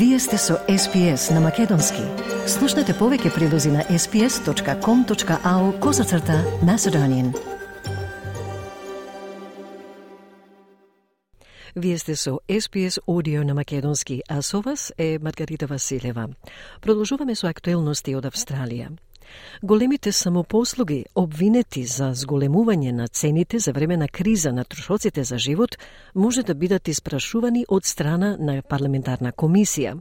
Вие сте со SPS на Македонски. Слушнете повеќе прилози на sps.com.au козацрта на Седонин. Вие сте со SPS Audio на Македонски, а со вас е Маргарита Василева. Продолжуваме со актуелности од Австралија. Големите самопослуги, обвинети за зголемување на цените за време на криза на трошоците за живот, може да бидат испрашувани од страна на парламентарна комисија.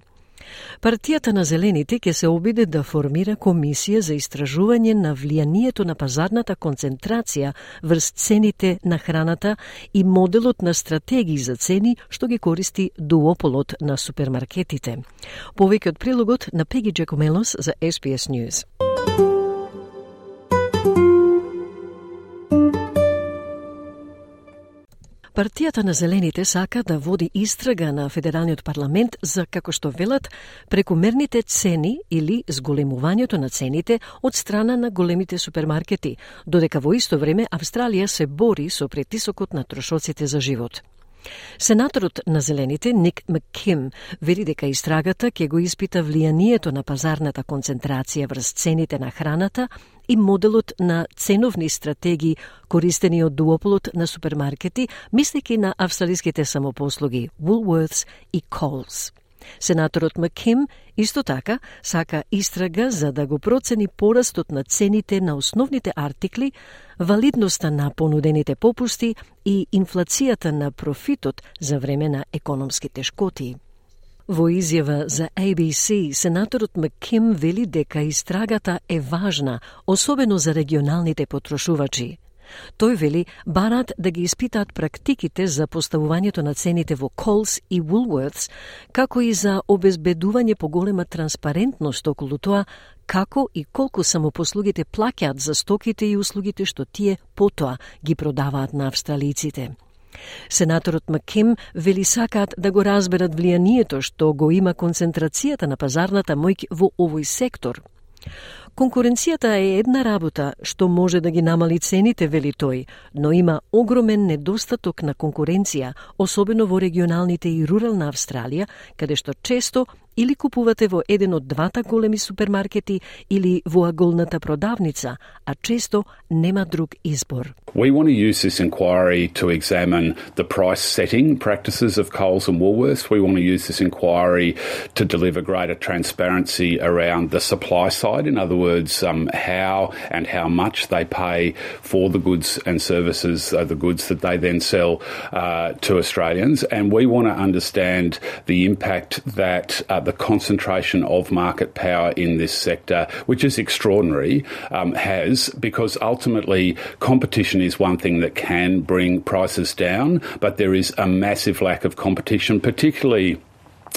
Партијата на Зелените ќе се обиде да формира комисија за истражување на влијанието на пазарната концентрација врз цените на храната и моделот на стратегии за цени што ги користи дуополот на супермаркетите. Повеќе од прилогот на Пеги Джекомелос за SPS News. Партијата на Зелените сака да води истрага на Федералниот парламент за, како што велат, прекумерните цени или зголемувањето на цените од страна на големите супермаркети, додека во исто време Австралија се бори со притисокот на трошоците за живот. Сенаторот на Зелените Ник Макким вели дека истрагата ќе го испита влијанието на пазарната концентрација врз цените на храната и моделот на ценовни стратегии користени од дуополот на супермаркети, мислејќи на австралиските самопослуги Woolworths и Coles. Сенаторот Маким исто така сака истрага за да го процени порастот на цените на основните артикли, валидноста на понудените попусти и инфлацијата на профитот за време на економски тешкоти. Во изјава за ABC, сенаторот Маким вели дека истрагата е важна, особено за регионалните потрошувачи – Тој вели барат да ги испитаат практиките за поставувањето на цените во Coles и Woolworths, како и за обезбедување поголема транспарентност околу тоа како и колку самопослугите плаќаат за стоките и услугите што тие потоа ги продаваат на австралиците. Сенаторот Маким вели сакаат да го разберат влијанието што го има концентрацијата на пазарната мојќ во овој сектор – Конкуренцијата е една работа што може да ги намали цените, вели тој, но има огромен недостаток на конкуренција, особено во регионалните и рурална Австралија, каде што често или купувате во еден од двата големи супермаркети или во аголната продавница, а често нема друг избор. We want to use this inquiry to examine the price setting practices of Coles and Woolworths. We want to use this inquiry to deliver greater transparency around the supply side. In other words, um, how and how much they pay for the goods and services, uh, the goods that they then sell uh, to Australians. And we want to understand the impact that uh, the concentration of market power in this sector, which is extraordinary, um, has because ultimately competition is one thing that can bring prices down, but there is a massive lack of competition, particularly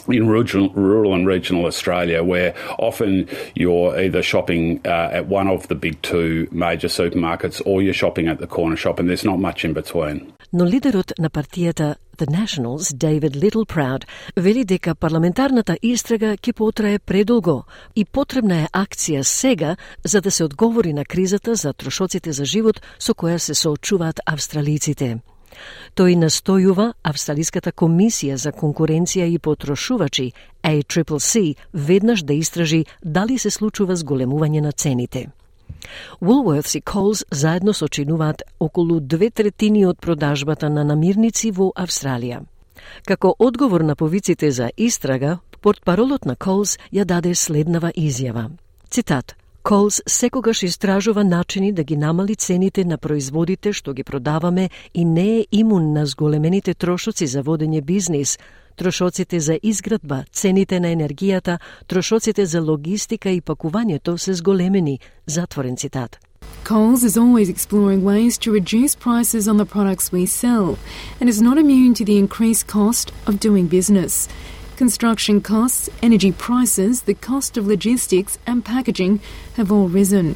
in rural, rural and regional Australia, where often you're either shopping uh, at one of the big two major supermarkets or you're shopping at the corner shop, and there's not much in between. Но лидерот на партијата The Nationals, David Littleproud, вели дека парламентарната истрага ќе потрае предолго и потребна е акција сега за да се одговори на кризата за трошоците за живот со која се соочуваат австралиците. Тој настојува Австралиската комисија за конкуренција и потрошувачи, ACCC, веднаш да истражи дали се случува зголемување на цените. Woolworths и Coles заедно сочинуваат околу две третини од продажбата на намирници во Австралија. Како одговор на повиците за истрага, портпаролот на Coles ја даде следнава изјава. Цитат Колс секогаш истражува начини да ги намали цените на производите што ги продаваме и не е имун на зголемените трошоци за водење бизнис, трошоците за изградба, цените на енергијата, трошоците за логистика и пакувањето се зголемени, затворен цитат. Coles is always exploring ways to reduce prices on the products we sell and is not immune to the increased cost of doing business. Construction costs, energy prices, the cost of logistics and packaging have all risen.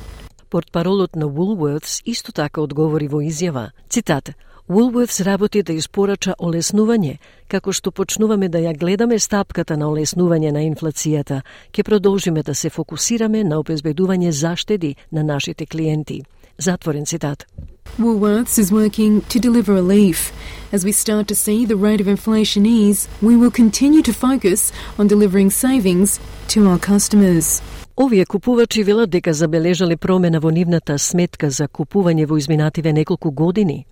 Портпаролот на Woolworths исто така одговори во изјава, цитат, Woolworths работи да испорача олеснување, како што почнуваме да ја гледаме стапката на олеснување на инфлацијата, ќе продолжиме да се фокусираме на обезбедување заштеди на нашите клиенти. Затворен цитат. Woolworths is working to deliver relief. As we start to see the rate of inflation ease, we will continue to focus on delivering savings to our customers. Овие купувачи велат дека забележале промена во нивната сметка за купување во изминативе неколку години.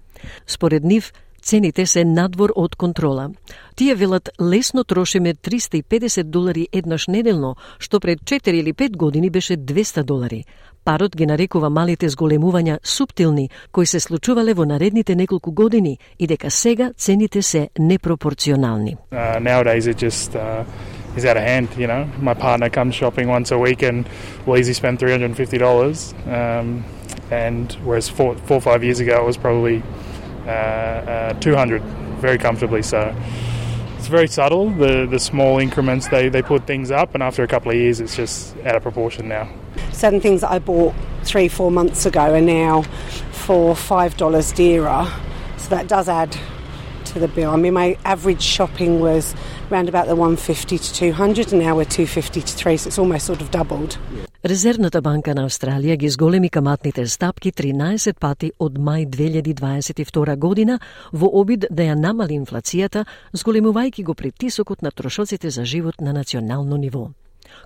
Според нив, цените се надвор од контрола. Тие велат лесно трошиме 350 долари еднаш неделно, што пред 4 или 5 години беше 200 долари. Парот ги нарекува малите зголемувања суптилни, кои се случувале во наредните неколку години и дека сега цените се непропорционални. Uh, nowadays it just uh, is out of hand, you know. My partner comes shopping once a week and will easily spend $350 um, and whereas four, four or five years ago it was probably Uh, uh, 200 very comfortably. So it's very subtle. The the small increments they, they put things up, and after a couple of years, it's just out of proportion now. Certain things that I bought three four months ago are now for five dollars dearer. So that does add to the bill. I mean, my average shopping was around about the 150 to 200, and now we're 250 to 3, so it's almost sort of doubled. Резервната банка на Австралија ги зголеми каматните стапки 13 пати од мај 2022 година во обид да ја намали инфлацијата, зголемувајќи го притисокот на трошоците за живот на национално ниво.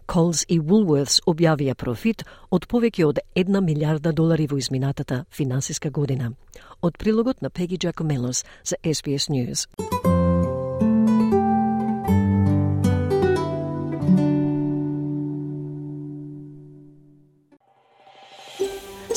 Coles и Woolworths објавија профит од повеќе од 1 милиарда долари во изминатата финансиска година. Од прилогот на Пеги Джакомелос за SBS News.